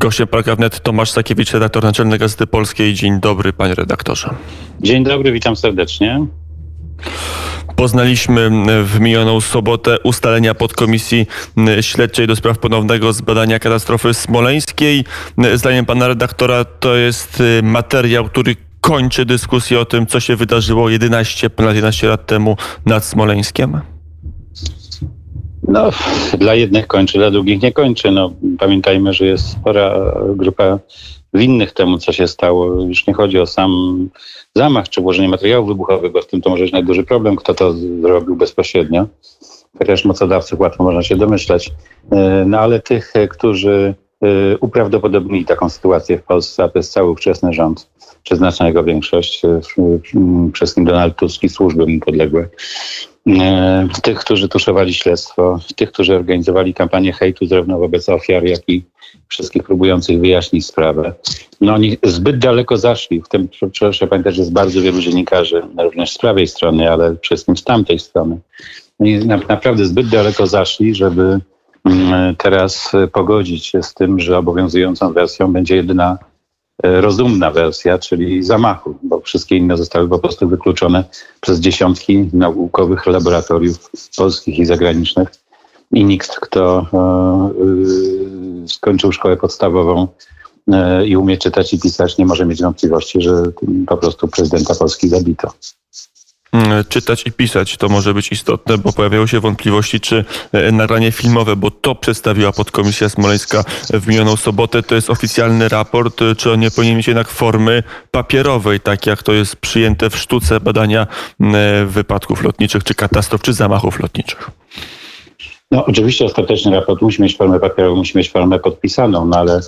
Gościem Parkawnet Tomasz Sakiewicz, redaktor naczelny Gazety Polskiej. Dzień dobry, panie redaktorze. Dzień dobry, witam serdecznie. Poznaliśmy w minioną sobotę ustalenia podkomisji śledczej do spraw ponownego zbadania katastrofy smoleńskiej. Zdaniem pana redaktora to jest materiał, który kończy dyskusję o tym, co się wydarzyło 11, ponad 11 lat temu nad Smoleńskiem. No, dla jednych kończy, dla drugich nie kończy. No, pamiętajmy, że jest spora grupa winnych temu, co się stało. Już nie chodzi o sam zamach czy włożenie materiału wybuchowego, z tym to może być najduży problem, kto to zrobił bezpośrednio. Chociaż mocodawców łatwo można się domyślać. E, no ale tych, którzy e, uprawdopodobnili taką sytuację w Polsce, a to jest cały ówczesny rząd, czy znaczna jego większość, e, wszystkim Donald Tusk i służby mu podległe, E, tych, którzy tuszowali śledztwo, tych, którzy organizowali kampanię hejtu zarówno wobec ofiar, jak i wszystkich próbujących wyjaśnić sprawę. No oni zbyt daleko zaszli. W tym proszę pamiętać, że jest bardzo wielu dziennikarzy, również z prawej strony, ale przede wszystkim z tamtej strony. Oni naprawdę zbyt daleko zaszli, żeby mm, teraz pogodzić się z tym, że obowiązującą wersją będzie jedyna E, rozumna wersja, czyli zamachu, bo wszystkie inne zostały po prostu wykluczone przez dziesiątki naukowych laboratoriów polskich i zagranicznych. I nikt, kto e, e, skończył szkołę podstawową i umie czytać i pisać, nie może mieć wątpliwości, że po prostu prezydenta Polski zabito. Mm, czytać i pisać. To może być istotne, bo pojawiały się wątpliwości, czy e, nagranie filmowe, bo to przedstawiła podkomisja smoleńska w minioną sobotę, to jest oficjalny raport, e, czy on nie powinien mieć jednak formy papierowej, tak jak to jest przyjęte w sztuce badania e, wypadków lotniczych, czy katastrof, czy zamachów lotniczych. No, oczywiście ostateczny raport musi mieć formę papierową, musi mieć formę podpisaną, no ale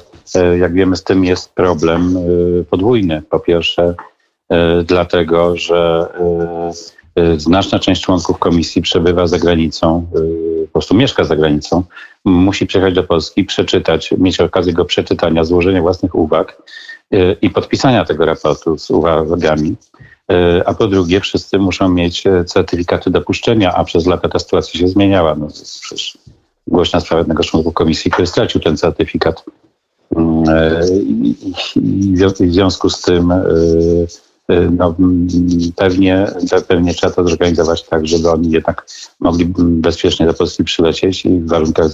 jak wiemy, z tym jest problem podwójny. Po pierwsze, dlatego że e, e, znaczna część członków komisji przebywa za granicą, po prostu mieszka za granicą, musi przyjechać do Polski, przeczytać, mieć okazję go przeczytania, złożenia własnych uwag i podpisania tego raportu z uwagami. A po drugie, wszyscy muszą mieć certyfikaty dopuszczenia, a przez lata ta sytuacja się zmieniała. No, przecież głośna sprawa jednego członka komisji, który stracił ten certyfikat. Mm, I w związku z tym no, pewnie, pewnie trzeba to zorganizować tak, żeby oni jednak mogli bezpiecznie do Polski przylecieć i w warunkach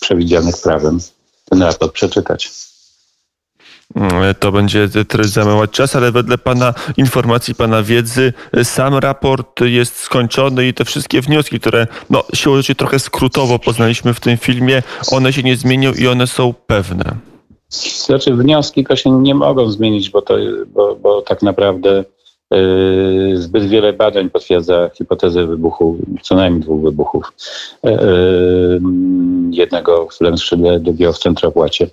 przewidzianych prawem ten raport przeczytać. Mm, to będzie też zajmować czas, ale wedle Pana informacji, Pana wiedzy, sam raport jest skończony i te wszystkie wnioski, które no, siłą rzeczy trochę skrótowo poznaliśmy w tym filmie, one się nie zmienią i one są pewne. Znaczy wnioski to się nie mogą zmienić, bo, to, bo, bo tak naprawdę yy, zbyt wiele badań potwierdza hipotezę wybuchu, co najmniej dwóch wybuchów. Yy, jednego w Lemskrzydle, drugiego w Centropłacie.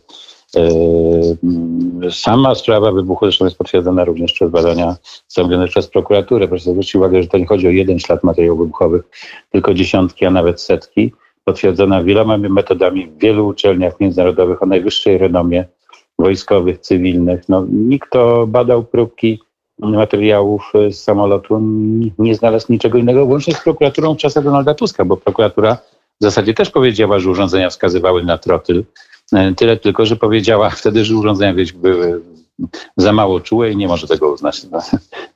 Yy, sama sprawa wybuchu zresztą jest potwierdzona również przez badania zrobione przez prokuraturę. Proszę zwrócić uwagę, że to nie chodzi o jeden ślad materiałów wybuchowych, tylko dziesiątki, a nawet setki potwierdzona wieloma metodami w wielu uczelniach międzynarodowych o najwyższej renomie wojskowych, cywilnych. No, nikt, kto badał próbki materiałów z samolotu, nie znalazł niczego innego, łącznie z prokuraturą w czasach Donalda Tuska, bo prokuratura w zasadzie też powiedziała, że urządzenia wskazywały na trotyl. E, tyle tylko, że powiedziała wtedy, że urządzenia były za mało czułe i nie może tego uznać. No,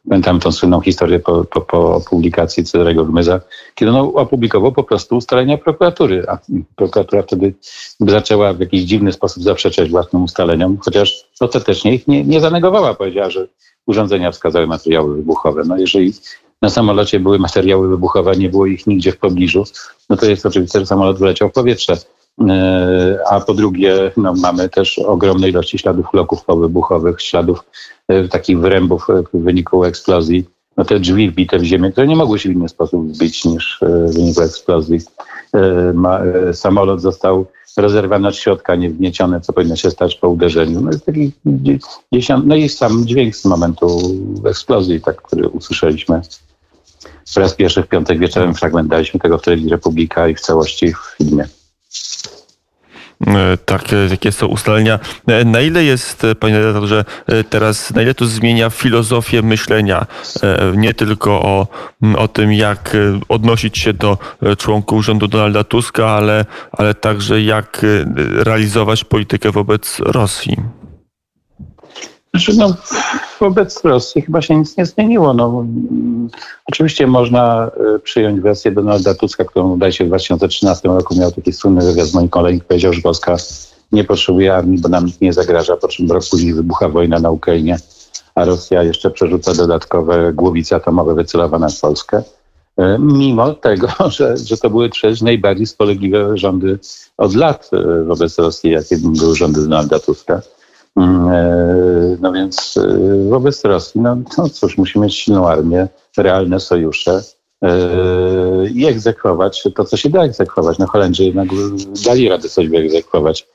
pamiętam tą słynną historię po, po, po publikacji Cezarego Gmyza, kiedy on opublikował po prostu ustalenia prokuratury, a prokuratura wtedy zaczęła w jakiś dziwny sposób zaprzeczać własnym ustaleniom, chociaż ostatecznie ich nie, nie zanegowała. Powiedziała, że urządzenia wskazały materiały wybuchowe. No jeżeli na samolocie były materiały wybuchowe, nie było ich nigdzie w pobliżu, no to jest oczywiste, że samolot wyleciał w powietrze. E, a po drugie no, mamy też ogromne ilości śladów loków powybuchowych, śladów e, takich wyrębów e, w wyniku eksplozji. No te drzwi wbite w ziemię, które nie mogły się w inny sposób wbić niż w wyniku eksplozji. Samolot został rozerwany od środka, nie wgnieciony, co powinno się stać po uderzeniu. No jest taki dziesiąt, no i sam dźwięk z momentu eksplozji, tak, który usłyszeliśmy. Po raz pierwszy w piątek wieczorem fragment daliśmy tego w telewizji Republika i w całości w filmie. Tak, jakie są ustalenia. Na ile jest, panie redaktorze, teraz, na ile to zmienia filozofię myślenia, nie tylko o, o tym, jak odnosić się do członków rządu Donalda Tuska, ale, ale także jak realizować politykę wobec Rosji? Znaczy, no, wobec Rosji chyba się nic nie zmieniło. No, oczywiście można e, przyjąć wersję Donalda Tuska, którą udaje się w 2013 roku miał taki słynny wywiad z moim kolegą, powiedział, że Polska nie potrzebuje armii, bo nam nikt nie zagraża, po czym rok później wybucha wojna na Ukrainie, a Rosja jeszcze przerzuca dodatkowe głowice atomowe wycelowane w Polskę. E, mimo tego, że, że to były przecież najbardziej spolegliwe rządy od lat e, wobec Rosji, jakie były rządy Donalda Tuska. Mm, e, no więc e, wobec Rosji, no, no cóż, musimy mieć silną armię, realne sojusze e, i egzekwować to, co się da egzekwować. No Holendrzy jednak dali radę coś wyegzekwować.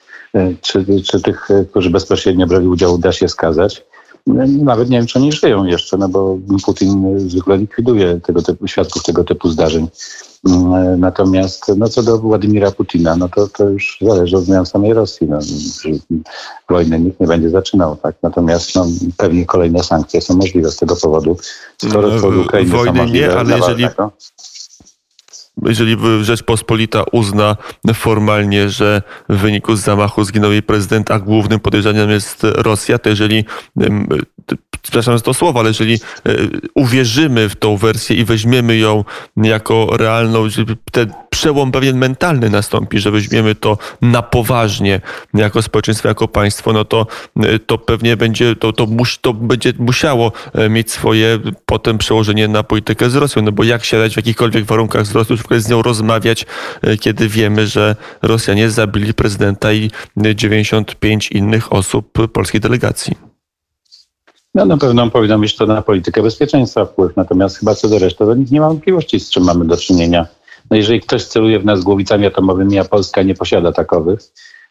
Czy, czy tych, którzy bezpośrednio brali udział, da się skazać? Nawet nie wiem, czy oni żyją jeszcze, no bo Putin zwykle likwiduje tego typu, świadków tego typu zdarzeń. Mm, natomiast no co do Władimira Putina, no to, to już zależy od zmian samej Rosji. No, wojny nikt nie będzie zaczynał, tak? Natomiast no, pewnie kolejne sankcje są możliwe z tego powodu. Skoro no, Wojny nie, ale jeżeli, jeżeli Rzeczpospolita uzna formalnie, że w wyniku zamachu zginął jej prezydent, a głównym podejrzanym jest Rosja, to jeżeli przepraszam za to słowo, ale jeżeli e, uwierzymy w tą wersję i weźmiemy ją jako realną, ten przełom pewien mentalny nastąpi, że weźmiemy to na poważnie jako społeczeństwo, jako państwo, no to, e, to pewnie będzie, to, to, mus, to będzie musiało e, mieć swoje potem przełożenie na politykę z Rosją, no bo jak siadać w jakichkolwiek warunkach z Rosją, z nią rozmawiać, kiedy wiemy, że Rosjanie zabili prezydenta i 95 innych osób polskiej delegacji. No na pewno powinno mieć to na politykę bezpieczeństwa wpływ, natomiast chyba co do reszty, to nikt nie ma wątpliwości, z czym mamy do czynienia. No jeżeli ktoś celuje w nas głowicami atomowymi, a Polska nie posiada takowych,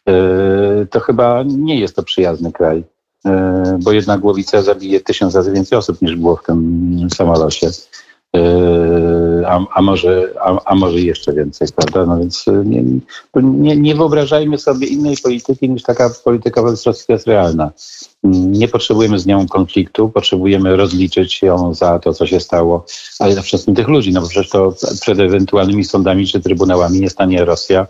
yy, to chyba nie jest to przyjazny kraj, yy, bo jedna głowica zabije tysiąc razy więcej osób niż było w tym samolocie. Yy, a, a, może, a, a, może jeszcze więcej, prawda? No więc nie, nie, nie, wyobrażajmy sobie innej polityki niż taka polityka wobec Rosji jest realna. Nie potrzebujemy z nią konfliktu, potrzebujemy rozliczyć ją za to, co się stało, ale na wszystkim tych ludzi, no bo przecież to przed ewentualnymi sądami czy trybunałami nie stanie Rosja,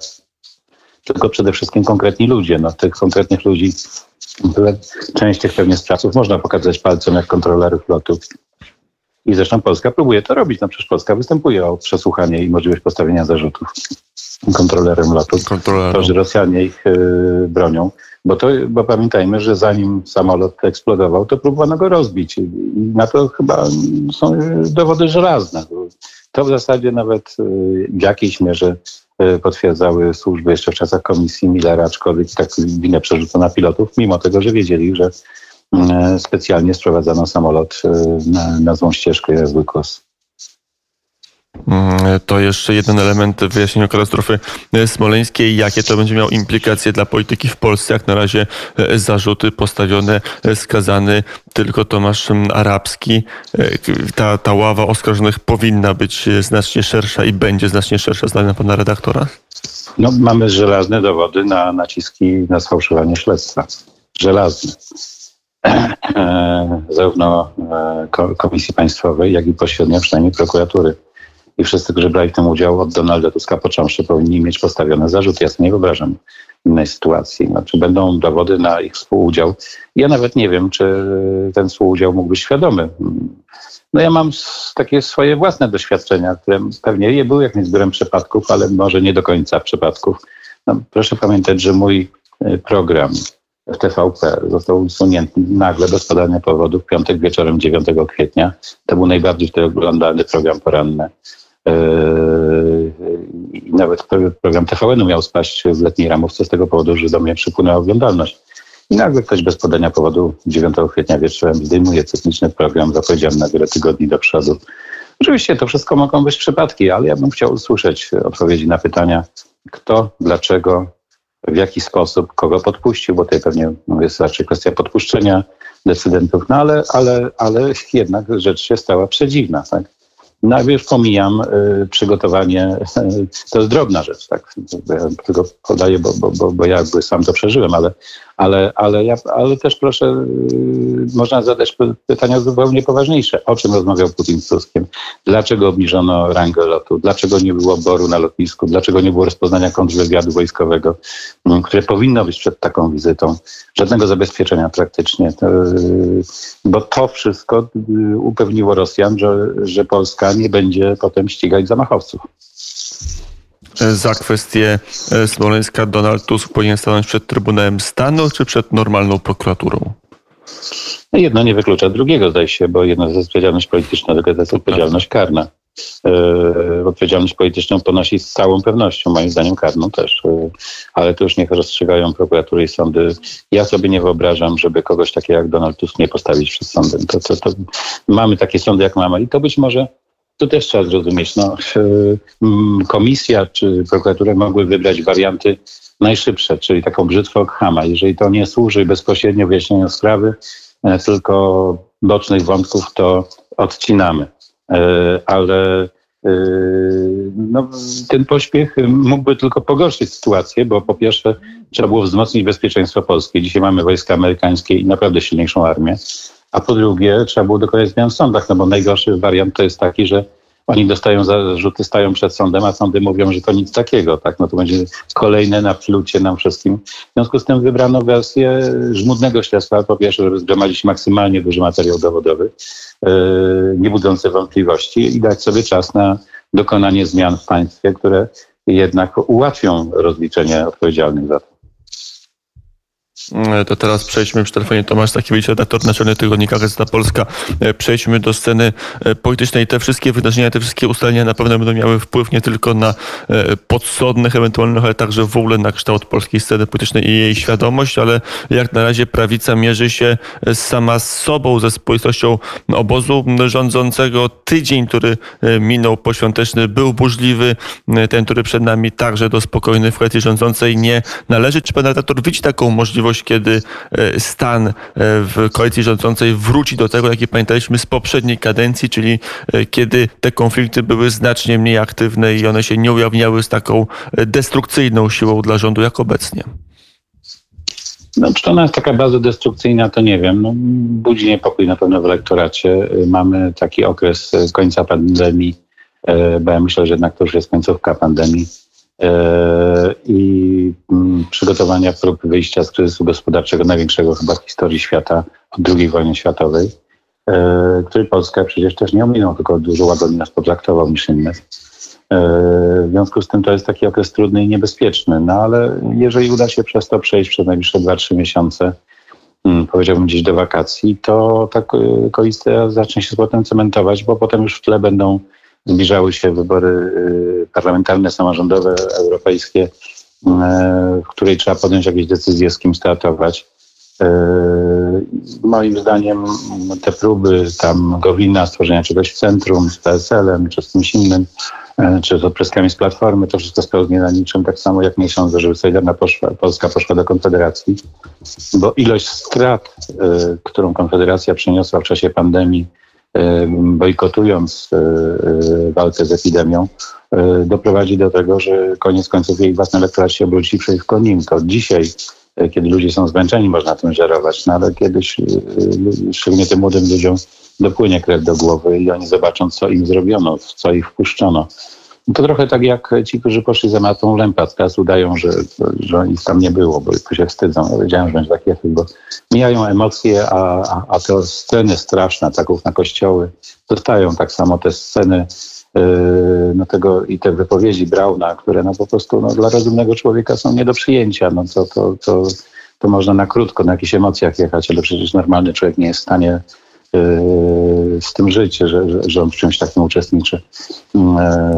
tylko przede wszystkim konkretni ludzie. No, tych konkretnych ludzi, część tych pewnie sprawców można pokazać palcem jak kontrolerów lotów. I zresztą Polska próbuje to robić. No przecież Polska występuje o przesłuchanie i możliwość postawienia zarzutów kontrolerem lotu. To, że Rosjanie ich y, bronią. Bo, to, bo pamiętajmy, że zanim samolot eksplodował, to próbowano go rozbić. I na to chyba są dowody żelazne. To w zasadzie nawet y, w jakiejś mierze potwierdzały służby jeszcze w czasach komisji Millera, aczkolwiek tak winę przerzucono na pilotów, mimo tego, że wiedzieli, że specjalnie sprowadzano samolot na, na złą ścieżkę zły kos. Mm, to jeszcze jeden element w wyjaśnieniu katastrofy smoleńskiej. Jakie to będzie miało implikacje dla polityki w Polsce? Jak na razie e, zarzuty postawione, e, skazany tylko Tomasz Arabski. E, ta, ta ława oskarżonych powinna być znacznie szersza i będzie znacznie szersza, zdaniem pana redaktora? No, mamy żelazne dowody na naciski na sfałszowanie śledztwa. Żelazne. Zarówno Komisji Państwowej, jak i pośrednio przynajmniej prokuratury i wszyscy, którzy brali w tym udział od Donalda Tuska począwszy, powinni mieć postawione zarzuty. Ja sobie nie wyobrażam innej sytuacji. Znaczy będą dowody na ich współudział. Ja nawet nie wiem, czy ten współudział mógł być świadomy. No ja mam takie swoje własne doświadczenia, które pewnie je były jakimś zbiorem przypadków, ale może nie do końca przypadków. No, proszę pamiętać, że mój y, program w TVP został usunięty nagle bez podania powodu w piątek wieczorem 9 kwietnia. To był najbardziej wtedy oglądany program poranny. Yy, nawet program TVN-u miał spaść w letniej ramówce z tego powodu, że do mnie przypłynęła oglądalność. I nagle ktoś bez podania powodu 9 kwietnia wieczorem zdejmuje cykliczny program zapowiedziany na wiele tygodni do przodu. Oczywiście to wszystko mogą być przypadki, ale ja bym chciał usłyszeć odpowiedzi na pytania, kto, dlaczego, w jaki sposób, kogo podpuścił, bo tutaj pewnie no, jest raczej kwestia podpuszczenia decydentów, no ale, ale, ale jednak rzecz się stała przedziwna. Tak? Już pomijam y, przygotowanie, y, to jest drobna rzecz, tak? Ja tylko podaję, bo, bo, bo, bo ja jakby sam to przeżyłem, ale, ale, ale, ja, ale też proszę, y, można zadać pytania zupełnie poważniejsze. O czym rozmawiał Putin z Tuskiem? Dlaczego obniżono rangę lotu? Dlaczego nie było boru na lotnisku? Dlaczego nie było rozpoznania kontrwywiadu wojskowego, y, które powinno być przed taką wizytą? Żadnego zabezpieczenia praktycznie. Y, bo to wszystko y, upewniło Rosjan, że, że Polska nie będzie potem ścigać zamachowców. Za kwestię e, Smoleńska Donald Tusk powinien stanąć przed Trybunałem Stanu czy przed normalną prokuraturą? No jedno nie wyklucza drugiego, zdaje się, bo jedno jest odpowiedzialność polityczna, druga to jest odpowiedzialność karna. Yy, odpowiedzialność polityczną ponosi z całą pewnością, moim zdaniem karną też, yy, ale to już niech rozstrzygają prokuratury i sądy. Ja sobie nie wyobrażam, żeby kogoś takiego jak Donald Tusk nie postawić przed sądem. To, to, to mamy takie sądy, jak mamy i to być może to też trzeba zrozumieć. No, komisja czy prokuratura mogły wybrać warianty najszybsze, czyli taką brzytwę Okhama. Jeżeli to nie służy bezpośrednio wyjaśnieniu sprawy, e, tylko bocznych wątków, to odcinamy. E, ale e, no, ten pośpiech mógłby tylko pogorszyć sytuację, bo po pierwsze trzeba było wzmocnić bezpieczeństwo polskie. Dzisiaj mamy wojska amerykańskie i naprawdę silniejszą armię. A po drugie trzeba było dokonać zmian w sądach, no bo najgorszy wariant to jest taki, że oni dostają zarzuty, stają przed sądem, a sądy mówią, że to nic takiego, tak? No to będzie kolejne na plucie nam wszystkim. W związku z tym wybrano wersję żmudnego śledztwa, po pierwsze, żeby zgromadzić maksymalnie duży materiał dowodowy, yy, nie budzący wątpliwości i dać sobie czas na dokonanie zmian w państwie, które jednak ułatwią rozliczenie odpowiedzialnych za to. E, to teraz przejdźmy przy telefonie Tomasz Stakiewicz, redaktor naczelny tygodnika Gazeta Polska. E, przejdźmy do sceny e, politycznej. Te wszystkie wydarzenia, te wszystkie ustalenia na pewno będą miały wpływ nie tylko na podsądnych ewentualnych, ale także w ogóle na kształt polskiej sceny politycznej i jej świadomość, ale jak na razie prawica mierzy się sama z sobą, ze spoistością obozu rządzącego. Tydzień, który minął poświąteczny był burzliwy, ten, który przed nami także do spokojnej w koalicji rządzącej nie należy. Czy pan redaktor widzi taką możliwość możliwość, kiedy e, stan e, w koalicji rządzącej wróci do tego, jaki pamiętaliśmy z poprzedniej kadencji, czyli e, kiedy te konflikty były znacznie mniej aktywne i one się nie ujawniały z taką destrukcyjną siłą dla rządu jak obecnie. No, czy ona jest taka bardzo destrukcyjna, to nie wiem. No, budzi niepokój na pewno w elektoracie. Mamy taki okres końca pandemii, bo ja myślę, że jednak to już jest końcówka pandemii i mm, przygotowania prób wyjścia z kryzysu gospodarczego, największego chyba w historii świata od II wojny światowej, e, który Polska przecież też nie ominął, tylko dużo łagodniej nas potraktował niż inne. E, w związku z tym to jest taki okres trudny i niebezpieczny, no ale jeżeli uda się przez to przejść przez najbliższe 2-3 miesiące, mm, powiedziałbym gdzieś do wakacji, to ta koalicja zacznie się potem cementować, bo potem już w tle będą zbliżały się wybory y, parlamentarne, samorządowe, europejskie, y, w której trzeba podjąć jakieś decyzje, z kim startować. Y, moim zdaniem te próby tam Gowina, stworzenia czegoś w centrum z PSL-em czy z kimś innym, czy z odpreskami z Platformy, to wszystko spełznie na niczym, tak samo jak nie sądzę, żeby Solidarna poszła, Polska poszła do Konfederacji, bo ilość strat, którą Konfederacja przyniosła w czasie pandemii, bojkotując e, e, walkę z epidemią, e, doprowadzi do tego, że koniec końców jej własny elektorat się obróci przeciwko nim. To dzisiaj, kiedy ludzie są zmęczeni, można tym żerować, no ale kiedyś, szczególnie tym młodym ludziom, dopłynie krew do głowy i oni zobaczą, co im zrobiono, w co ich wpuszczono. To trochę tak jak ci, którzy poszli za Matą Lempart, teraz udają, że, że nic tam nie było, bo się wstydzą. Ja wiedziałem, że będzie taki efekt, bo mijają emocje, a, a, a te sceny straszne, ataków na kościoły, zostają tak samo te sceny yy, no tego i te wypowiedzi Brauna, które no po prostu no, dla rozumnego człowieka są nie do przyjęcia. No to, to, to, to można na krótko, na jakichś emocjach jechać, ale przecież normalny człowiek nie jest w stanie z tym żyć, że, że, że on w czymś takim uczestniczy. Yy,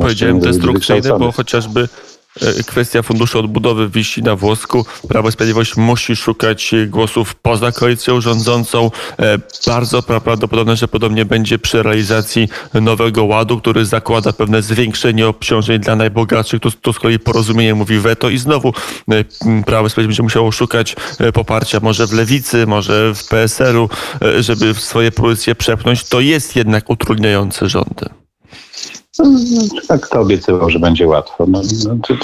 Powiedziałem destrukcyjne, bo chociażby E, kwestia funduszu odbudowy wisi na włosku. Prawo i Sprawiedliwość musi szukać głosów poza koalicją rządzącą. E, bardzo prawdopodobne, że podobnie będzie przy realizacji nowego ładu, który zakłada pewne zwiększenie obciążeń dla najbogatszych. Tu, tu z kolei porozumienie mówi weto i znowu e, Prawo i Sprawiedliwość będzie musiało szukać poparcia może w Lewicy, może w PSL-u, żeby swoje pozycje przepchnąć. To jest jednak utrudniające rządy. Tak kto obiecywał, że będzie łatwo? No, no, to,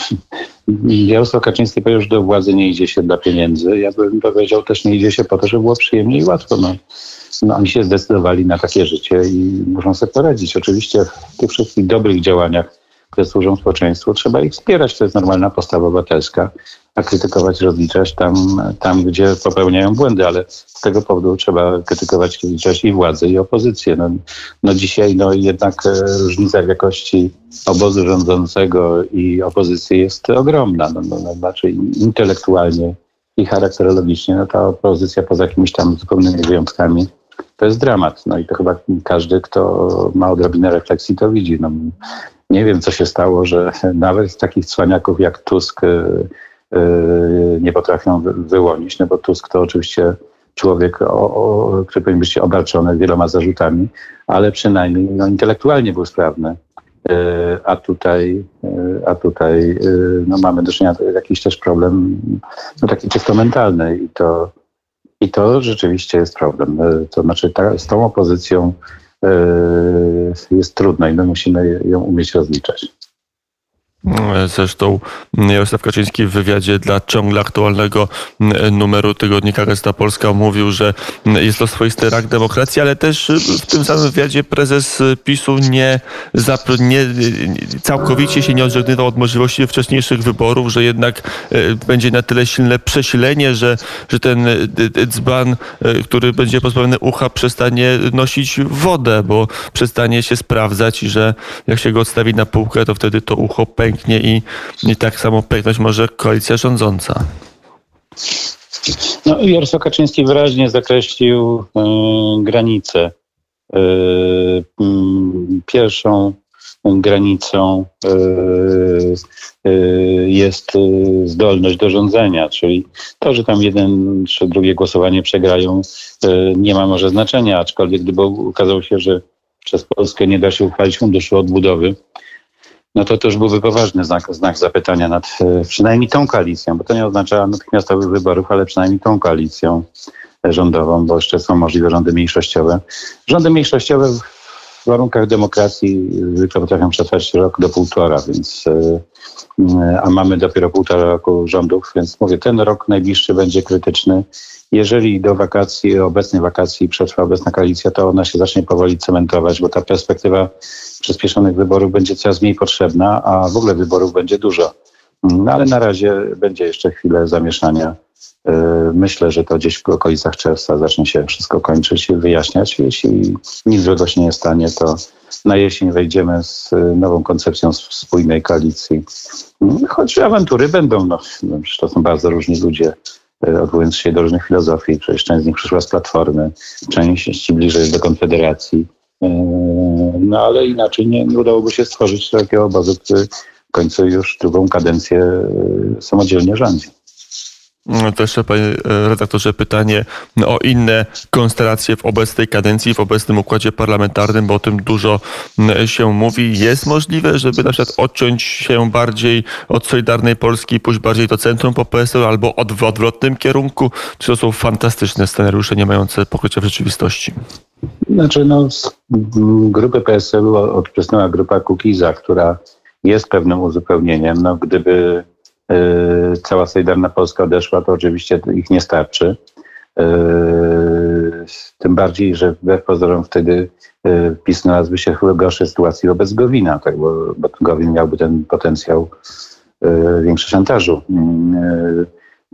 Jarosław Kaczyński powiedział, że do władzy nie idzie się dla pieniędzy. Ja bym powiedział, też nie idzie się po to, żeby było przyjemnie i łatwo. No, no, oni się zdecydowali na takie życie i muszą sobie poradzić. Oczywiście w tych wszystkich dobrych działaniach, które służą społeczeństwu, trzeba ich wspierać. To jest normalna postawa obywatelska, a krytykować, rozliczać tam, tam gdzie popełniają błędy, ale z tego powodu trzeba krytykować, rozliczać i władzę, i opozycję. No, no dzisiaj no, jednak e, różnica w jakości obozu rządzącego i opozycji jest ogromna. No, no, no, znaczy intelektualnie i charakterologicznie, no ta opozycja poza jakimiś tam zupełnymi wyjątkami to jest dramat. No i to chyba każdy, kto ma odrobinę refleksji, to widzi. No, nie wiem, co się stało, że nawet takich cwaniaków jak Tusk yy, nie potrafią wyłonić, no bo Tusk to oczywiście człowiek, o, o, który powinien być obarczony wieloma zarzutami, ale przynajmniej no, intelektualnie był sprawny. Yy, a tutaj, a tutaj no, mamy do czynienia jakiś też problem no, taki czysto mentalny i to, i to rzeczywiście jest problem. To znaczy ta, z tą opozycją jest trudno i my musimy ją umieć rozliczać. Zresztą Jarosław Kaczyński w wywiadzie dla ciągle aktualnego numeru tygodnika Gazeta Polska mówił, że jest to swoisty rak demokracji, ale też w tym samym wywiadzie prezes PiSu nie, nie całkowicie się nie odżegnywał od możliwości wcześniejszych wyborów, że jednak będzie na tyle silne przesilenie, że, że ten dzban, który będzie pozbawiony ucha, przestanie nosić wodę, bo przestanie się sprawdzać i że jak się go odstawi na półkę, to wtedy to ucho pęknie pęknie i, i tak samo pęknąć może koalicja rządząca. No, Jarosław Kaczyński wyraźnie zakreślił y, granice. Y, pierwszą granicą jest zdolność do rządzenia, czyli to, że tam jeden czy drugie głosowanie przegrają, nie ma może znaczenia, aczkolwiek gdyby okazało się, że przez Polskę nie da się uchwalić funduszu odbudowy, no to też byłby poważny znak, znak zapytania nad e, przynajmniej tą koalicją, bo to nie oznacza natychmiastowych wyborów, ale przynajmniej tą koalicją rządową, bo jeszcze są możliwe rządy mniejszościowe. Rządy mniejszościowe w warunkach demokracji zwykle potrafią przetrwać rok do półtora, więc e, a mamy dopiero półtora roku rządów, więc mówię, ten rok najbliższy będzie krytyczny. Jeżeli do wakacji, obecnej wakacji przetrwa obecna koalicja, to ona się zacznie powoli cementować, bo ta perspektywa przyspieszonych wyborów będzie coraz mniej potrzebna, a w ogóle wyborów będzie dużo. No ale na razie będzie jeszcze chwilę zamieszania. E, myślę, że to gdzieś w okolicach czerwca zacznie się wszystko kończyć i wyjaśniać. Jeśli nic złego się nie stanie, to na jesień wejdziemy z nową koncepcją spójnej koalicji. Choć awantury będą, no, no to są bardzo różni ludzie, e, odwołując się do różnych filozofii. Przecież część z nich przyszła z Platformy, część bliżej do Konfederacji. E, no ale inaczej nie, nie udałoby się stworzyć takiego obozu, który końcu już drugą kadencję e, samodzielnie rządzi. No to jeszcze, panie redaktorze, pytanie o inne konstelacje w obecnej kadencji, w obecnym układzie parlamentarnym, bo o tym dużo się mówi. Jest możliwe, żeby na przykład odciąć się bardziej od Solidarnej Polski i pójść bardziej do centrum po PSL albo od, w odwrotnym kierunku? Czy to są fantastyczne scenariusze, nie mające pokrycia w rzeczywistości? Znaczy, no, z grupy PSL-u odprysnęła grupa Kukiza, która jest pewnym uzupełnieniem. No, gdyby y, cała Solidarna Polska odeszła, to oczywiście ich nie starczy. Y, tym bardziej, że wbrew pozorom wtedy y, PiS znalazłby się w gorszej sytuacji wobec Gowina, tak, bo, bo Gowin miałby ten potencjał większy szantażu.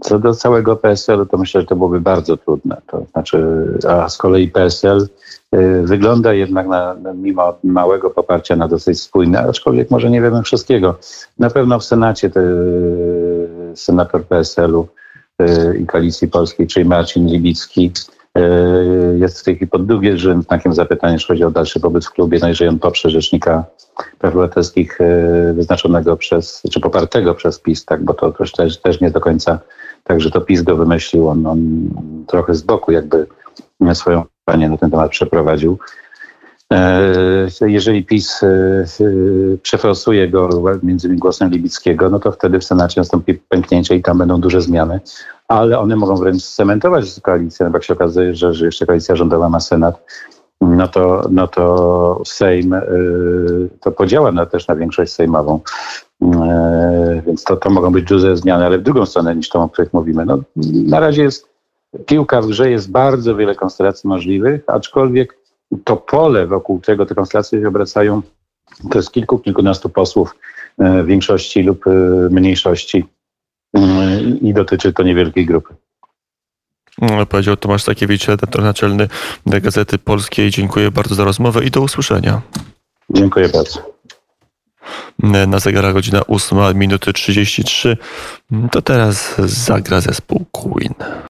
Co do całego PSL-u, to myślę, że to byłoby bardzo trudne. To znaczy, a z kolei PSL wygląda jednak na, mimo małego poparcia na dosyć spójne, aczkolwiek może nie wiemy wszystkiego. Na pewno w Senacie te, senator PSL-u y, i Koalicji Polskiej, czyli Marcin Libicki, y, jest w tej chwili pod drugim znakiem zapytania, jeśli chodzi o dalszy pobyt w klubie, no jeżeli on poprze rzecznika praw obywatelskich wyznaczonego przez, czy popartego przez PiS, tak, bo to też, też nie do końca Także to PiS go wymyślił, on, on trochę z boku jakby swoją kampanię na ten temat przeprowadził. E, jeżeli PiS e, e, przeforsuje go między głosem Libickiego, no to wtedy w Senacie nastąpi pęknięcie i tam będą duże zmiany, ale one mogą wręcz cementować koalicję, bo jak się okazuje, że, że jeszcze koalicja rządowa ma Senat, no to, no to Sejm to podziała na, też na większość sejmową. Więc to, to mogą być duże zmiany, ale w drugą stronę niż tą, o których mówimy. No, na razie jest piłka w grze, jest bardzo wiele konstelacji możliwych, aczkolwiek to pole, wokół którego te konstelacje się obracają, to jest kilku, kilkunastu posłów y, większości lub y, mniejszości y, i dotyczy to niewielkiej grupy. Mm, Powiedział Tomasz Sakiewicz, redaktor naczelny Gazety Polskiej. Dziękuję bardzo za rozmowę i do usłyszenia. Dziękuję bardzo. Na zegarach godzina 8 minuty 33. To teraz zagra zespół Queen.